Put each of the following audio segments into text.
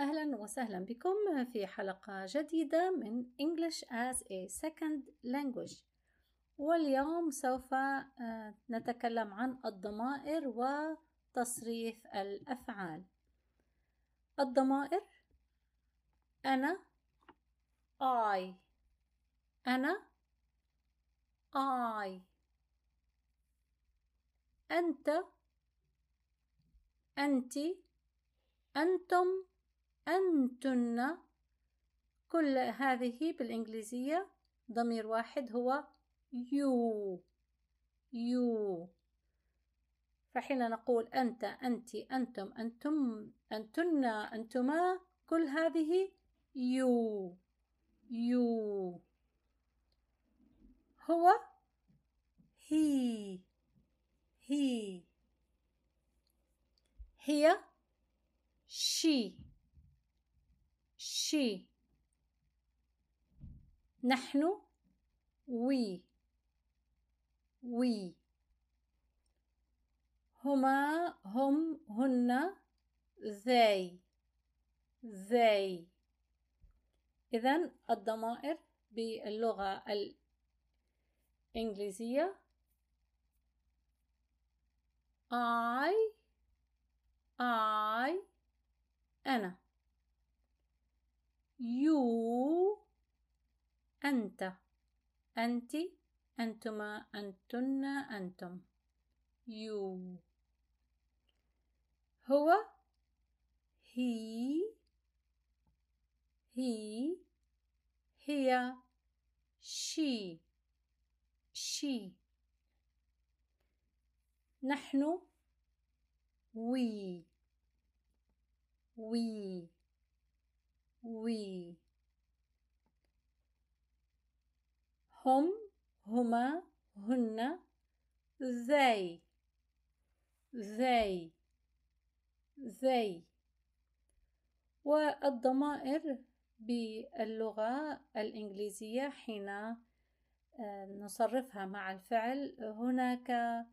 أهلا وسهلا بكم في حلقة جديدة من English as a Second Language. واليوم سوف آه، نتكلم عن الضمائر وتصريف الأفعال. الضمائر أنا I أنا I. أنت أنتِ أنتم. أنتن كل هذه بالإنجليزية ضمير واحد هو you you فحين نقول أنت أنت أنتم أنتم أنتن أنتما كل هذه you you هو he he هي. she she نحن we we هما هم هن they they إذن الضمائر باللغة الإنجليزية. I I أنا. You أنت. أنت أنتما أنتن أنتم. you هو he he هي she she نحن we we we هم هما هن they they they والضمائر باللغة الإنجليزية حين آه، نصرفها مع الفعل هناك آه،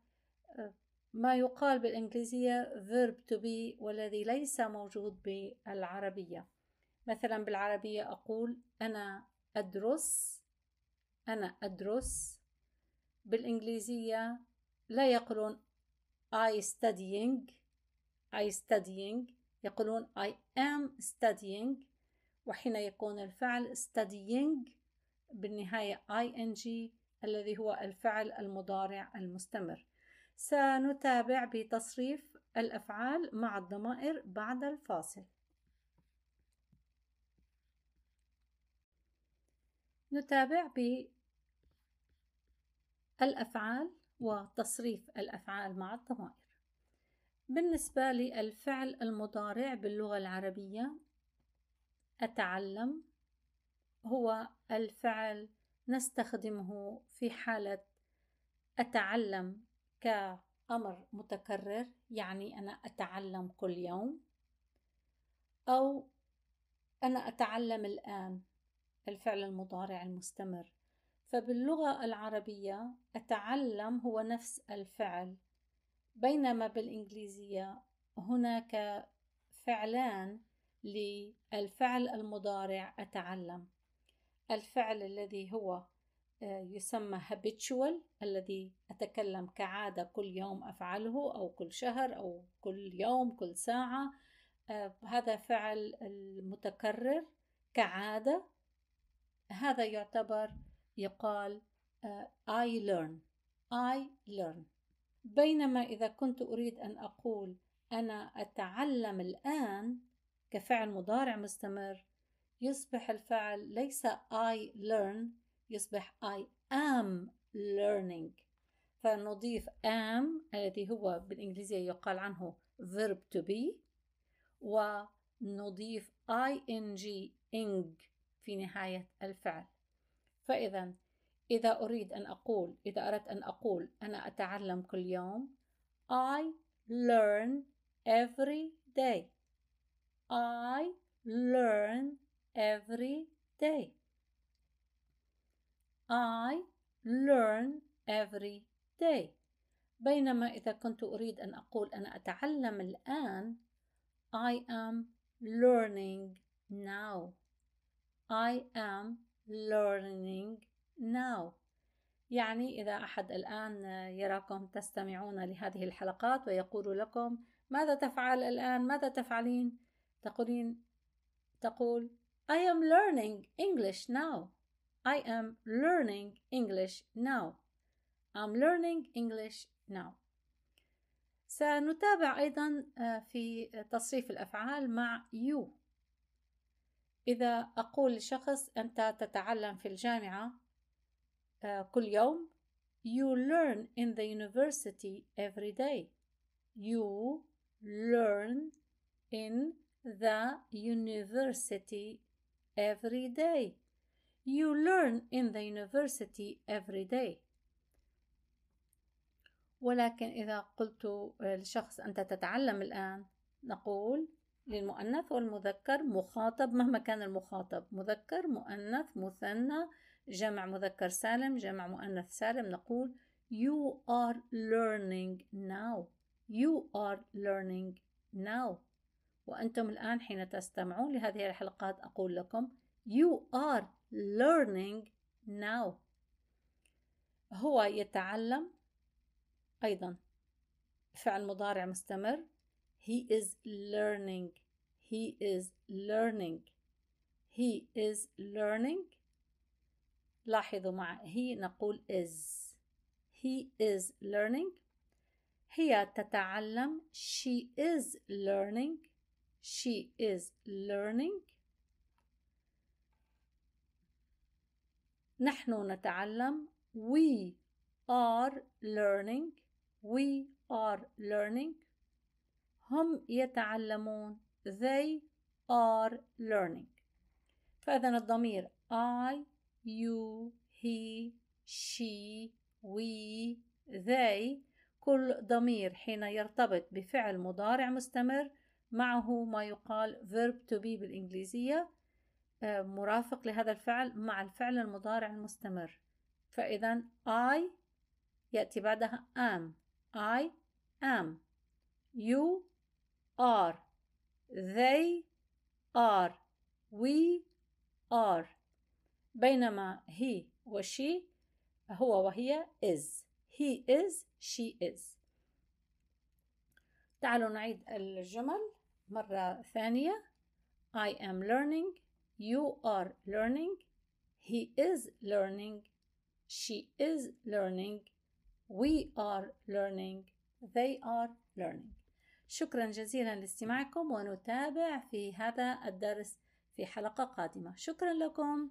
ما يقال بالإنجليزية verb to be والذي ليس موجود بالعربية. مثلا بالعربية أقول أنا أدرس أنا أدرس. بالإنجليزية لا يقولون I studying I studying. يقولون I am studying. وحين يكون الفعل studying بالنهاية ing الذي هو الفعل المضارع المستمر. سنتابع بتصريف الأفعال مع الضمائر بعد الفاصل. نتابع بالأفعال وتصريف الأفعال مع الضمائر. بالنسبة للفعل المضارع باللغة العربية أتعلم هو الفعل نستخدمه في حالة أتعلم كأمر متكرر يعني أنا أتعلم كل يوم أو أنا أتعلم الآن. الفعل المضارع المستمر. فباللغة العربية أتعلم هو نفس الفعل بينما بالإنجليزية هناك فعلان للفعل المضارع أتعلم. الفعل الذي هو آه، يسمى habitual الذي أتكلم كعادة كل يوم أفعله أو كل شهر أو كل يوم كل ساعة آه، هذا فعل المتكرر كعادة هذا يعتبر يقال آه، I learn. I learn. بينما إذا كنت أريد أن أقول أنا أتعلم الآن كفعل مضارع مستمر يصبح الفعل ليس I learn يصبح I am learning. فنضيف am الذي هو بالإنجليزية يقال عنه verb to be ونضيف ing ing في نهاية الفعل. فإذا إذا أريد أن أقول إذا أردت أن أقول أنا أتعلم كل يوم I learn every day. I learn every day. I learn every day. بينما إذا كنت أريد أن أقول أنا أتعلم الآن I am learning now. I am learning now يعني إذا أحد الآن يراكم تستمعون لهذه الحلقات ويقول لكم ماذا تفعل الآن؟ ماذا تفعلين؟ تقولين تقول I am learning English now. I am learning English now. I'm learning English now. سنتابع أيضا في تصريف الأفعال مع you. إذا أقول لشخص أنت تتعلم في الجامعة كل يوم You learn in the university every day. You learn in the university every day. You learn in the university every day. ولكن إذا قلت لشخص أنت تتعلم الآن نقول للمؤنث والمذكر مخاطب مهما كان المخاطب. مذكر مؤنث مثنى جمع مذكر سالم جمع مؤنث سالم. نقول you are learning now. You are learning now. وأنتم الآن حين تستمعون لهذه الحلقات أقول لكم you are learning now. هو يتعلم أيضا. فعل مضارع مستمر. he is learning he is learning he is learning لاحظوا مع he نقول is he is learning هي تتعلم she is learning she is learning نحن نتعلم we are learning we are learning هم يتعلمون they are learning. فإذا الضمير I you he she we they كل ضمير حين يرتبط بفعل مضارع مستمر معه ما يقال verb to be بالإنجليزية آه، مرافق لهذا الفعل مع الفعل المضارع المستمر. فإذا I يأتي بعدها am. I am. You are they are we are بينما he وشي هو وهي is he is she is تعالوا نعيد الجمل مرة ثانية I am learning you are learning he is learning she is learning we are learning they are learning شكرا جزيلا لاستماعكم ونتابع في هذا الدرس في حلقة قادمة. شكرا لكم.